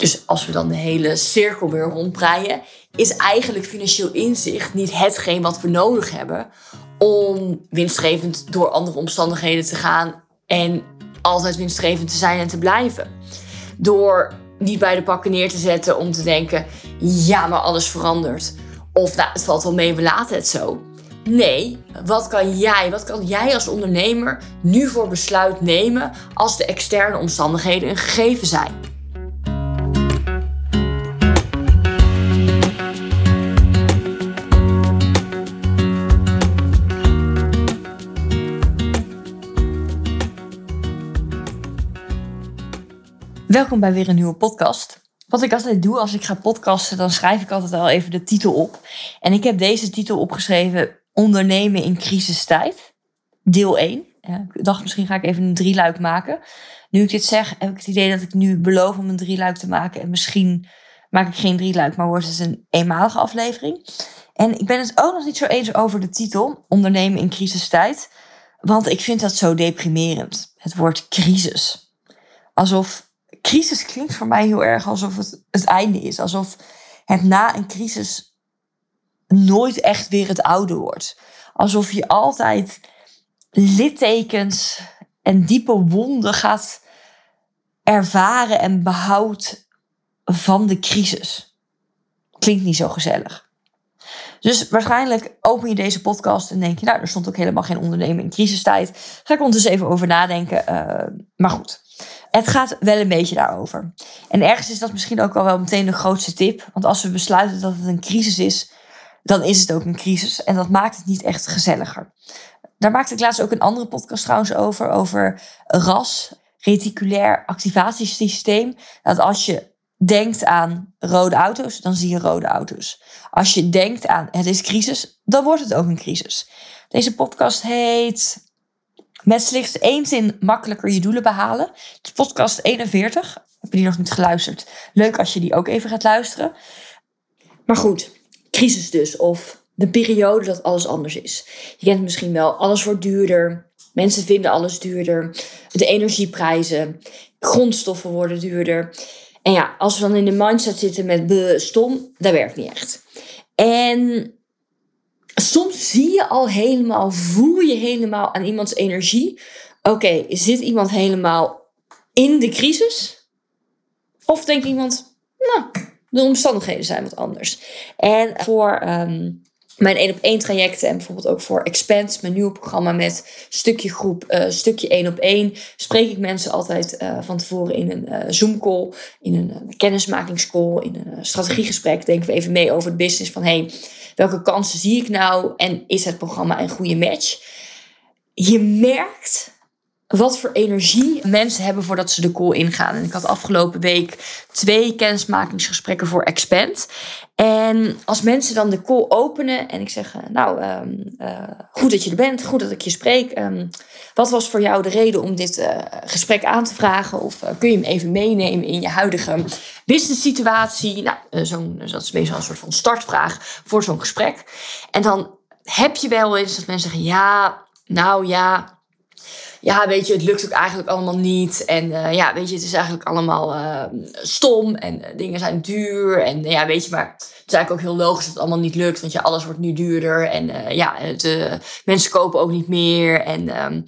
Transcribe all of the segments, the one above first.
Dus als we dan de hele cirkel weer rondbreien, is eigenlijk financieel inzicht niet hetgeen wat we nodig hebben om winstgevend door andere omstandigheden te gaan en altijd winstgevend te zijn en te blijven. Door niet bij de pakken neer te zetten om te denken: ja, maar alles verandert. Of nou, het valt wel mee, we laten het zo. Nee, wat kan jij, wat kan jij als ondernemer nu voor besluit nemen als de externe omstandigheden een gegeven zijn? Welkom bij weer een nieuwe podcast. Wat ik altijd doe als ik ga podcasten, dan schrijf ik altijd al even de titel op. En ik heb deze titel opgeschreven: Ondernemen in crisistijd. Deel 1. ik dacht, misschien ga ik even een drieluik maken. Nu ik dit zeg, heb ik het idee dat ik nu beloof om een drieluik te maken. En misschien maak ik geen drieluik, maar wordt het een eenmalige aflevering. En ik ben het ook nog niet zo eens over de titel: Ondernemen in crisistijd. Want ik vind dat zo deprimerend. Het woord crisis. Alsof crisis klinkt voor mij heel erg alsof het het einde is. Alsof het na een crisis nooit echt weer het oude wordt. Alsof je altijd littekens en diepe wonden gaat ervaren en behoudt van de crisis. Klinkt niet zo gezellig. Dus waarschijnlijk open je deze podcast en denk je, nou, er stond ook helemaal geen ondernemen in crisistijd. Ga ik ondertussen even over nadenken. Uh, maar goed, het gaat wel een beetje daarover. En ergens is dat misschien ook al wel meteen de grootste tip. Want als we besluiten dat het een crisis is, dan is het ook een crisis. En dat maakt het niet echt gezelliger. Daar maakte ik laatst ook een andere podcast trouwens over. Over RAS, reticulair activatiesysteem. Dat als je denkt aan rode auto's, dan zie je rode auto's. Als je denkt aan het is crisis, dan wordt het ook een crisis. Deze podcast heet met slechts één zin makkelijker je doelen behalen. Het is podcast 41. Heb je die nog niet geluisterd? Leuk als je die ook even gaat luisteren. Maar goed, crisis dus. Of de periode dat alles anders is. Je kent misschien wel, alles wordt duurder. Mensen vinden alles duurder. De energieprijzen, grondstoffen worden duurder. En ja, als we dan in de mindset zitten met stom, dat werkt niet echt. En soms zie je al helemaal, voel je helemaal aan iemands energie. Oké, zit iemand helemaal in de crisis? Of denkt iemand, nou, de omstandigheden zijn wat anders. En voor ehm, mijn één op één trajecten en bijvoorbeeld ook voor Expand, mijn nieuwe programma met stukje groep, uh, stukje één op één, spreek ik mensen altijd uh, van tevoren in een uh, Zoom call, in een kennismakingscall, in een strategiegesprek. Denken we even mee over het business van hey, welke kansen zie ik nou en is het programma een goede match? Je merkt wat voor energie mensen hebben voordat ze de call ingaan. En ik had afgelopen week twee kennismakingsgesprekken voor Expand. En als mensen dan de call openen en ik zeg, eh, nou, ehm, eh, goed dat je er bent, goed dat ik je spreek. Ehm, wat was voor jou de reden om dit uh, gesprek aan te vragen? Of kun je hem even meenemen in je huidige business situatie? Nou, zo'n, dat is meestal een soort van startvraag voor zo'n gesprek. En dan heb je wel eens dat mensen zeggen, ja, nou ja, ja, weet je, het lukt ook eigenlijk allemaal niet. En uh, ja, weet je, het is eigenlijk allemaal uh, stom en uh, dingen zijn duur. En ja, weet je, maar het is eigenlijk ook heel logisch dat het allemaal niet lukt. Want ja, alles wordt nu duurder. En ja, het, mensen kopen ook niet meer. En um,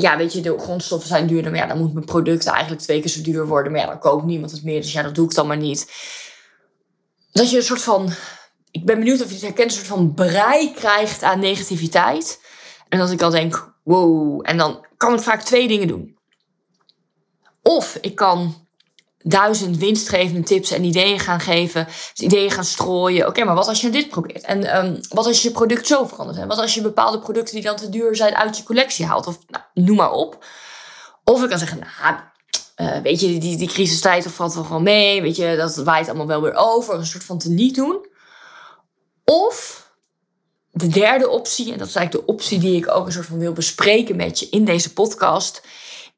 ja, weet je, de grondstoffen zijn duurder. Maar ja, dan moet mijn product eigenlijk twee keer zo duur worden. Maar ja, dan koopt niemand het meer. Dus ja, dat doe ik dan maar niet. Dat je een soort van, ik ben benieuwd of je het herkent, een soort van brei krijgt aan negativiteit. En dat ik al denk, wow. En dan kan ik vaak twee dingen doen. Of ik kan duizend winstgevende tips en ideeën gaan geven. Dus ideeën gaan strooien. Oké, maar wat als je dit probeert? En um, wat als je product zo verandert? En wat als je bepaalde producten die dan te duur zijn uit je collectie haalt? Of nou, noem maar op. Of ik kan zeggen, nou, uh, weet je, die, die crisistijd of valt wel gewoon mee. Weet je, dat waait allemaal wel weer over. Een soort van te niet doen. Of de derde optie, en dat is eigenlijk de optie die ik ook een soort van wil bespreken met je in deze podcast,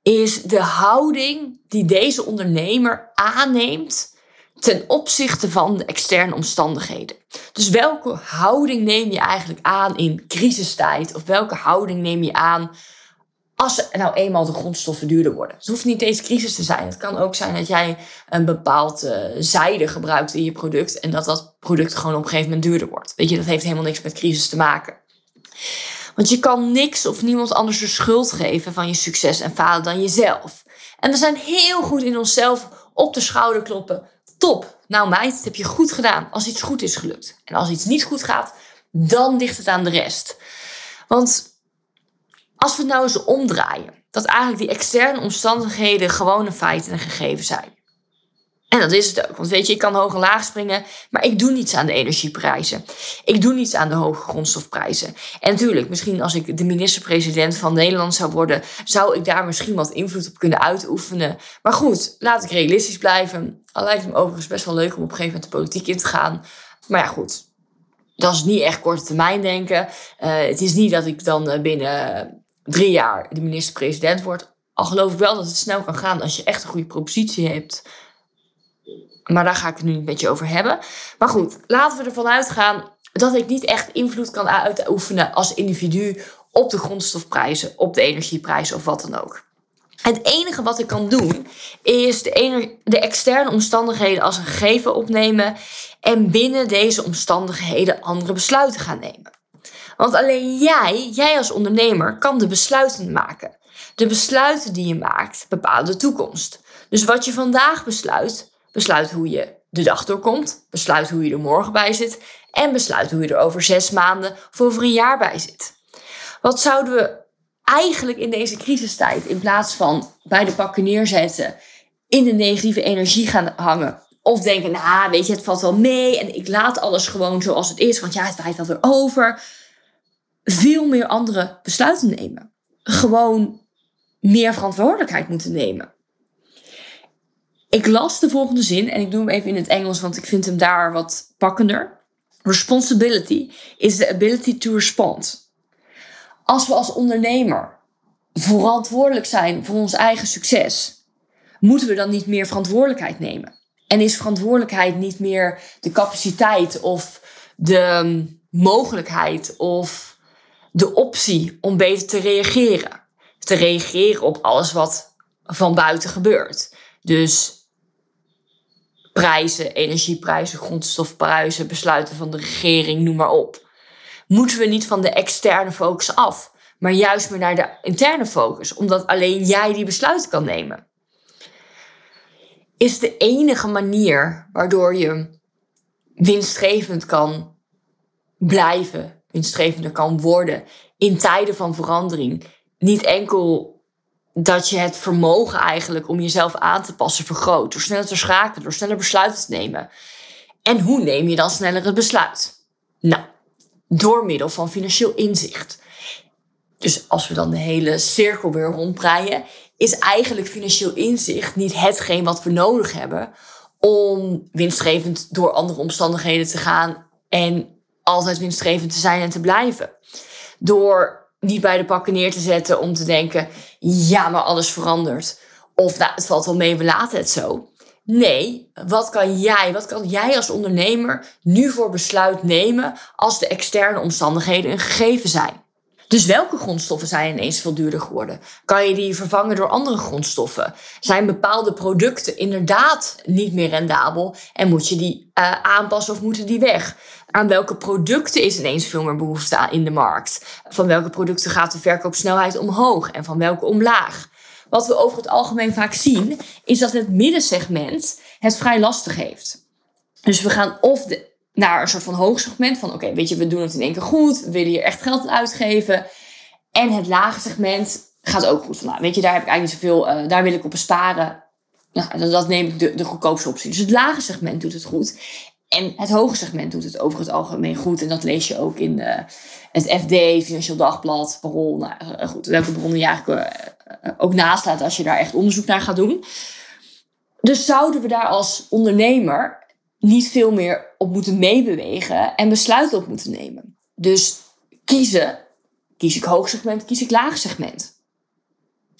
is de houding die deze ondernemer aanneemt ten opzichte van de externe omstandigheden. Dus welke houding neem je eigenlijk aan in crisistijd? Of welke houding neem je aan als nou eenmaal de grondstoffen duurder worden. Het hoeft niet deze crisis te zijn. Het kan ook zijn dat jij een bepaald uh, zijde gebruikt in je product en dat dat product gewoon op een gegeven moment duurder wordt. Weet je, dat heeft helemaal niks met crisis te maken. Want je kan niks of niemand anders de schuld geven van je succes en falen dan jezelf. En we zijn heel goed in onszelf op de schouder kloppen. Top, nou meid, dat heb je goed gedaan als iets goed is gelukt. En als iets niet goed gaat, dan ligt het aan de rest. Want als we het nou eens omdraaien, dat eigenlijk die externe omstandigheden gewoon een feit en een gegeven zijn. En dat is het ook. Want weet je, ik kan hoog en laag springen, maar ik doe niets aan de energieprijzen. Ik doe niets aan de hoge grondstofprijzen. En natuurlijk, misschien als ik de minister-president van Nederland zou worden, zou ik daar misschien wat invloed op kunnen uitoefenen. Maar goed, laat ik realistisch blijven. Al lijkt het me overigens best wel leuk om op een gegeven moment de politiek in te gaan. Maar ja, goed. Dat is niet echt korte termijn denken. Uh, het is niet dat ik dan eh, binnen drie jaar de minister-president word. Al geloof ik wel dat het snel kan gaan als je echt een goede propositie hebt. Maar daar ga ik het nu een beetje over hebben. Maar goed, laten we ervan uitgaan dat ik niet echt invloed kan uitoefenen als individu op de grondstofprijzen, op de energieprijzen of wat dan ook. Het enige wat ik kan doen is de, de externe omstandigheden als een gegeven opnemen en binnen deze omstandigheden andere besluiten gaan nemen. Want alleen jij, jij als ondernemer, kan de besluiten maken. De besluiten die je maakt bepalen de toekomst. Dus wat je vandaag besluit, besluit hoe je de dag doorkomt, besluit hoe je er morgen bij zit en besluit hoe je er over zes maanden of over een jaar bij zit. Wat zouden we eigenlijk in deze crisistijd, in plaats van bij de pakken neerzetten, in de negatieve energie gaan hangen, of denken, nou weet je, het valt wel mee en ik laat alles gewoon zoals het is, want ja, het waait wel weer over veel meer andere besluiten nemen. Gewoon meer verantwoordelijkheid moeten nemen. Ik las de volgende zin en ik doe hem even in het Engels, want ik vind hem daar wat pakkender. Responsibility is the ability to respond. Als we als ondernemer verantwoordelijk zijn voor ons eigen succes, moeten we dan niet meer verantwoordelijkheid nemen? En is verantwoordelijkheid niet meer de capaciteit of de mogelijkheid of de optie om beter te reageren. Te reageren op alles wat van buiten gebeurt. Dus prijzen, energieprijzen, grondstofprijzen, besluiten van de regering, noem maar op. Moeten we niet van de externe focus af, maar juist meer naar de interne focus, omdat alleen jij die besluiten kan nemen? Is de enige manier waardoor je winstgevend kan blijven, winstgevender kan worden in tijden van verandering. Niet enkel dat je het vermogen eigenlijk om jezelf aan te passen vergroot. Door sneller te schakelen, door sneller besluiten te nemen. En hoe neem je dan sneller het besluit? Nou, door middel van financieel inzicht. Dus als we dan de hele cirkel weer rondbreien, is eigenlijk financieel inzicht niet hetgeen wat we nodig hebben om winstgevend door andere omstandigheden te gaan en altijd winstgevend te zijn en te blijven. Door niet bij de pakken neer te zetten om te denken: ja, maar alles verandert. Of nou, het valt wel mee, we laten het zo. Nee, wat kan jij, wat kan jij als ondernemer nu voor besluit nemen als de externe omstandigheden een gegeven zijn? Dus welke grondstoffen zijn ineens veel duurder geworden? Kan je die vervangen door andere grondstoffen? Zijn bepaalde producten inderdaad niet meer rendabel en moet je die uh, aanpassen of moeten die weg? Aan welke producten is ineens veel meer behoefte in de markt? Van welke producten gaat de verkoopsnelheid omhoog en van welke omlaag? Wat we over het algemeen vaak zien, is dat het middensegment het vrij lastig heeft. Dus we gaan of de naar een soort van hoogsegment. Van oké, weet je, we doen het in één keer goed. We willen hier echt geld uitgeven. En het lage segment gaat ook goed. Van, nou, weet je, daar heb ik eigenlijk niet zoveel. Uh, daar wil ik op besparen. Nou, dat, neem ik de, de goedkoopste optie. Dus het lage segment doet het goed. En het hoge segment doet het over het algemeen goed. En dat lees je ook in uh, het FD, Financieel Dagblad, Parool. Nou, uh, goed, welke bronnen je eigenlijk ook naast laat als je daar echt onderzoek naar gaat doen. Dus zouden we daar als ondernemer niet veel meer op moeten meebewegen en besluiten op moeten nemen. Dus kiezen, kies ik hoog segment, kies ik laag segment.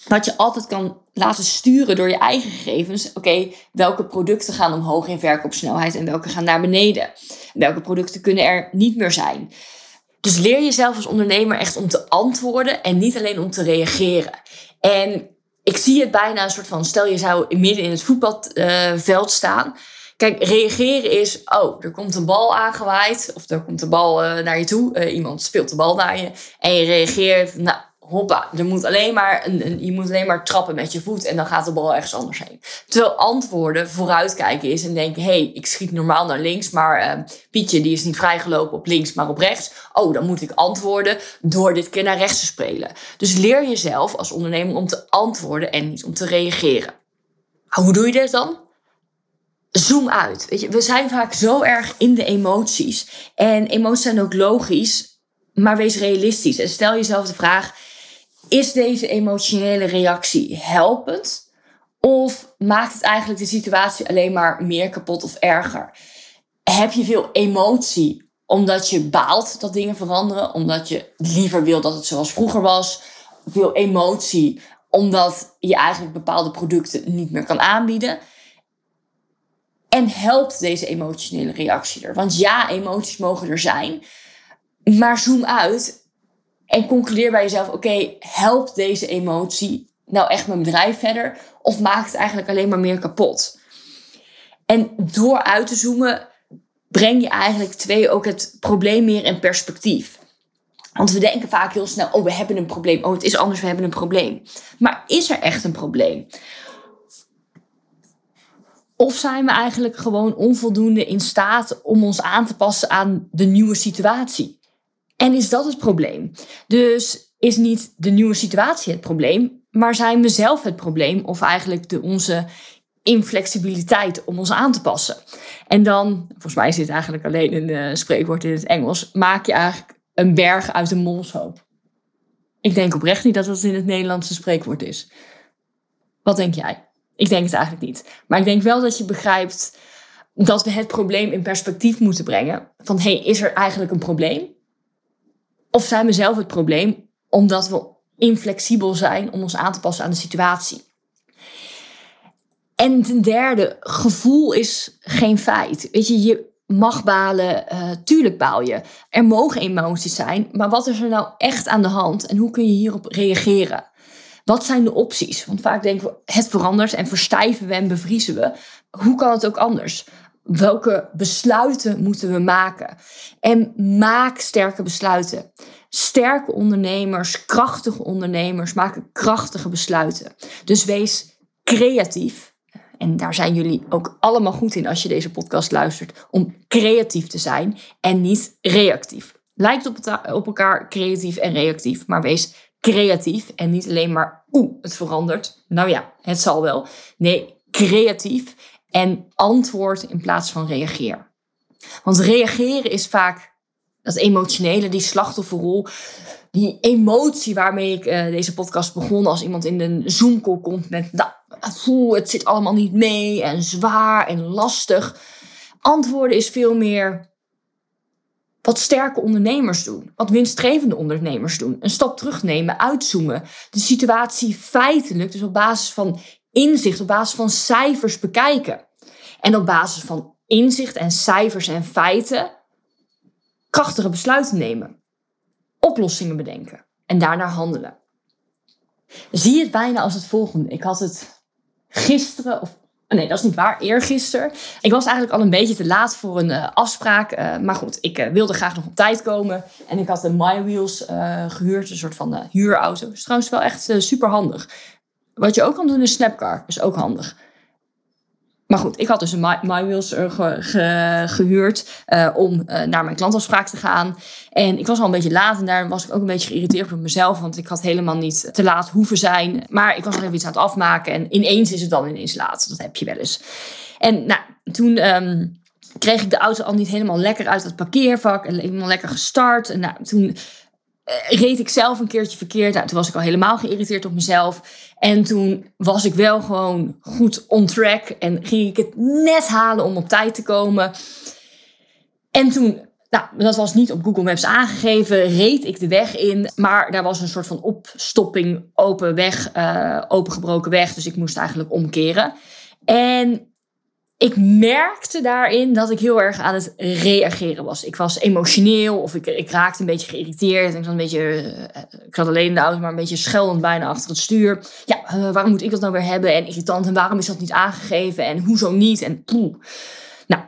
Wat je altijd kan laten sturen door je eigen gegevens. Oké, welke producten gaan omhoog in verkoopsnelheid en welke gaan naar beneden? Welke producten kunnen er niet meer zijn? Dus leer jezelf als ondernemer echt om te antwoorden en niet alleen om te reageren. En ik zie het bijna een soort van, stel je zou midden in het voetbalveld staan. Kijk, reageren is, oh, er komt een bal aangewaaid. Of er komt een bal uh, naar je toe. Uh, iemand speelt de bal naar je. En je reageert, nou, hoppa, er moet alleen maar een, een, je moet alleen maar trappen met je voet en dan gaat de bal ergens anders heen. Terwijl antwoorden vooruitkijken is en denken, hé, hey, ik schiet normaal naar links, maar uh, Pietje die is niet vrijgelopen op links, maar op rechts. Oh, dan moet ik antwoorden door dit keer naar rechts te spelen. Dus leer jezelf als ondernemer om te antwoorden en niet om te reageren. Hoe doe je dit dan? Zoom uit. Weet je, we zijn vaak zo erg in de emoties. En emoties zijn ook logisch, maar wees realistisch. En stel jezelf de vraag: is deze emotionele reactie helpend? Of maakt het eigenlijk de situatie alleen maar meer kapot of erger? Heb je veel emotie omdat je baalt dat dingen veranderen, omdat je liever wil dat het zoals vroeger was? Veel emotie omdat je eigenlijk bepaalde producten niet meer kan aanbieden? En helpt deze emotionele reactie er? Want ja, emoties mogen er zijn, maar zoom uit en concludeer bij jezelf: oké, helpt deze emotie nou echt mijn bedrijf verder? Of maakt het eigenlijk alleen maar meer kapot? En door uit te zoomen, breng je eigenlijk twee ook het probleem meer in perspectief. Want we denken vaak heel snel: oh, we hebben een probleem. Oh, het is anders, we hebben een probleem. Maar is er echt een probleem? Of zijn we eigenlijk gewoon onvoldoende in staat om ons aan te passen aan de nieuwe situatie? En is dat het probleem? Dus is niet de nieuwe situatie het probleem, maar zijn we zelf het probleem of eigenlijk de, onze inflexibiliteit om ons aan te passen? En dan, volgens mij is dit eigenlijk alleen een uh, spreekwoord in het Engels, maak je eigenlijk een berg uit een molshoop. Ik denk oprecht niet dat dat in het Nederlandse spreekwoord is. Wat denk jij? Ik denk het eigenlijk niet. Maar ik denk wel dat je begrijpt dat we het probleem in perspectief moeten brengen. Van hé, hey, is er eigenlijk een probleem? Of zijn we zelf het probleem omdat we inflexibel zijn om ons aan te passen aan de situatie? En ten derde, gevoel is geen feit. Weet je, je mag balen, uh, tuurlijk baal je. Er mogen emoties zijn, maar wat is er nou echt aan de hand en hoe kun je hierop reageren? Wat zijn de opties? Want vaak denken we, het verandert en verstijven we en bevriezen we. Hoe kan het ook anders? Welke besluiten moeten we maken? En maak sterke besluiten. Sterke ondernemers, krachtige ondernemers maken krachtige besluiten. Dus wees creatief. En daar zijn jullie ook allemaal goed in als je deze podcast luistert. Om creatief te zijn en niet reactief. Lijkt op, op elkaar creatief en reactief, maar wees creatief en niet alleen maar oeh, het verandert. Nou ja, het zal wel. Nee, creatief en antwoord in plaats van reageer. Want reageren is vaak dat emotionele, die slachtofferrol, die emotie waarmee ik uh, deze podcast begon als iemand in een Zoom-call komt met, nou, het zit allemaal niet mee en zwaar en lastig. Antwoorden is veel meer wat sterke ondernemers doen, wat winstgevende ondernemers doen. Een stap terugnemen, uitzoomen, de situatie feitelijk, dus op basis van inzicht, op basis van cijfers bekijken. En op basis van inzicht en cijfers en feiten krachtige besluiten nemen, oplossingen bedenken en daarna handelen. Zie het bijna als het volgende. Ik had het gisteren, of nee, dat is niet waar, eergisteren. Ik was eigenlijk al een beetje te laat voor een uh, afspraak. Uh, maar goed, ik uh, wilde graag nog op tijd komen. En ik had een MyWheels gehuurd, een soort van huurauto. Dat is trouwens wel echt super handig. Wat je ook kan doen is Snapcar, is ook handig. Maar goed, ik had dus een MyWheels gehuurd uh, om uh, naar mijn klantafspraak te gaan. En ik was al een beetje laat en daar was ik ook een beetje geïrriteerd op mezelf. Want ik had helemaal niet te laat hoeven zijn. Maar ik was nog even iets aan het afmaken en ineens is het dan ineens laat. Dat heb je wel eens. En nou, toen um, kreeg ik de auto al niet helemaal lekker uit het parkeervak. En helemaal lekker gestart. En nou, toen reed ik zelf een keertje verkeerd. Nou, toen was ik al helemaal geïrriteerd op mezelf. En toen was ik wel gewoon goed on track en ging ik het net halen om op tijd te komen. En toen, nou, dat was niet op Google Maps aangegeven, reed ik de weg in. Maar daar was een soort van opstopping, open weg, uh, opengebroken weg. Dus ik moest eigenlijk omkeren. En ik merkte daarin dat ik heel erg aan het reageren was. Ik was emotioneel of ik, ik raakte een beetje geïrriteerd. Ik, was een beetje, ik had alleen in de auto, maar een beetje scheldend bijna achter het stuur. Ja, uh, waarom moet ik dat nou weer hebben? En irritant. En waarom is dat niet aangegeven? En hoezo niet? En poeh. Nou,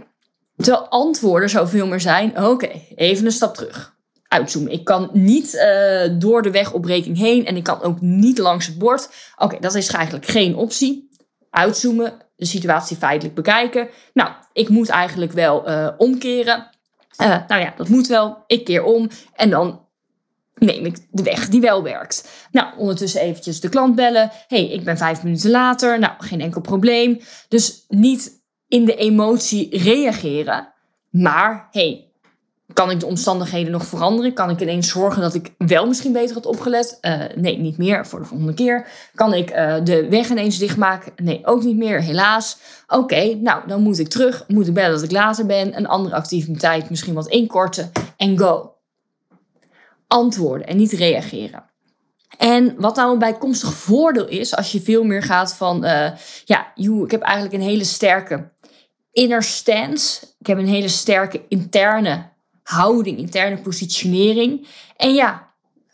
terwijl antwoorden zou veel meer zijn: oké, even een stap terug. Uitzoomen. Ik kan niet uh, door de wegopbreking heen en ik kan ook niet langs het bord. Oké, dat is eigenlijk geen optie. Uitzoomen, de situatie feitelijk bekijken. Nou, ik moet eigenlijk wel uh, omkeren. Uh, nou ja, dat moet wel. Ik keer om en dan neem ik de weg die wel werkt. Nou, ondertussen eventjes de klant bellen. hey, ik ben vijf minuten later. Nou, geen enkel probleem. Dus niet in de emotie reageren. Maar, hey, kan ik de omstandigheden nog veranderen? Kan ik ineens zorgen dat ik wel misschien beter had opgelet? Uh, nee, niet meer voor de volgende keer. Kan ik uh, de weg ineens dichtmaken? Nee, ook niet meer, helaas. Oké, nou, dan moet ik terug. Moet ik bellen dat ik later ben. Een andere activiteit misschien wat inkorten. En go. Antwoorden en niet reageren. En wat nou een bijkomstig voordeel is, als je veel meer gaat van, uh, ja, ik heb eigenlijk een hele sterke inner stance. Ik heb een hele sterke interne houding, interne positionering. En ja,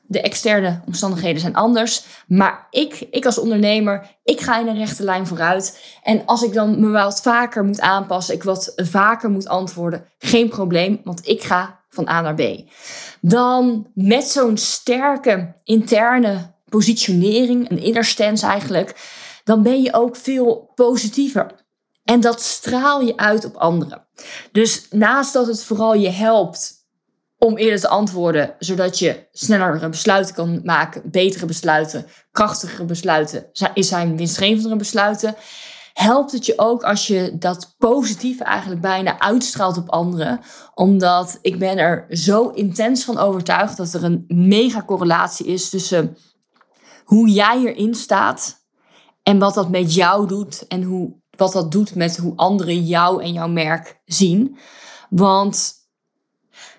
de externe omstandigheden zijn anders. Maar ik, ik als ondernemer, ik ga in een rechte lijn vooruit. En als ik dan me wat vaker moet aanpassen, ik wat vaker moet antwoorden, geen probleem, want ik ga van A naar B. Dan met zo'n sterke interne positionering, een inner stance eigenlijk, dan ben je ook veel positiever. En dat straal je uit op anderen. Dus naast dat het vooral je helpt om eerder te antwoorden, zodat je sneller besluiten kan maken, betere besluiten, krachtigere besluiten, zijn winstgevendere besluiten, helpt het je ook als je dat positieve eigenlijk bijna uitstraalt op anderen. Omdat ik ben er zo intens van overtuigd dat er een mega correlatie is tussen hoe jij erin staat en wat dat met jou doet en hoe, wat dat doet met hoe anderen jou en jouw merk zien. Want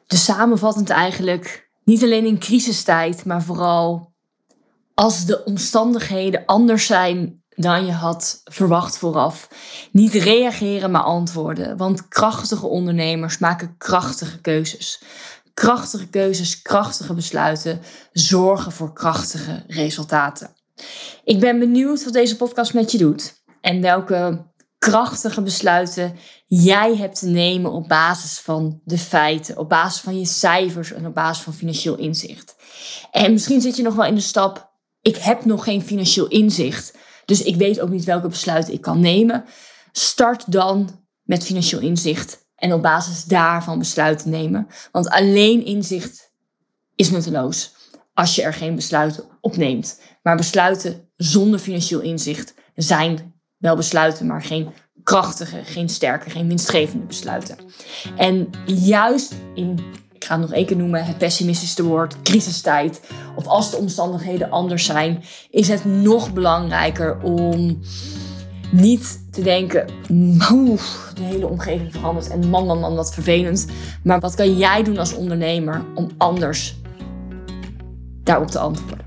de samenvattend eigenlijk, niet alleen in crisistijd, maar vooral als de omstandigheden anders zijn dan je had verwacht vooraf. Niet reageren, maar antwoorden. Want krachtige ondernemers maken krachtige keuzes. Krachtige keuzes, krachtige besluiten zorgen voor krachtige resultaten. Ik ben benieuwd wat deze podcast met je doet en welke krachtige besluiten jij hebt te nemen op basis van de feiten, op basis van je cijfers en op basis van financieel inzicht. En misschien zit je nog wel in de stap, ik heb nog geen financieel inzicht, dus ik weet ook niet welke besluiten ik kan nemen. Start dan met financieel inzicht en op basis daarvan besluiten nemen. Want alleen inzicht is nutteloos als je er geen besluiten opneemt. Maar besluiten zonder financieel inzicht zijn wel besluiten, maar geen krachtige, geen sterke, geen winstgevende besluiten. En juist in, ik ga het nog één keer noemen, het pessimistische woord, crisistijd, of als de omstandigheden anders zijn, is het nog belangrijker om niet te denken, oef, de hele omgeving verandert en man, man, man, wat vervelend. Maar wat kan jij doen als ondernemer om anders daarop te antwoorden?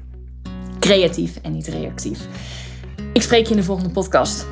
Creatief en niet reactief. Ik spreek je in de volgende podcast.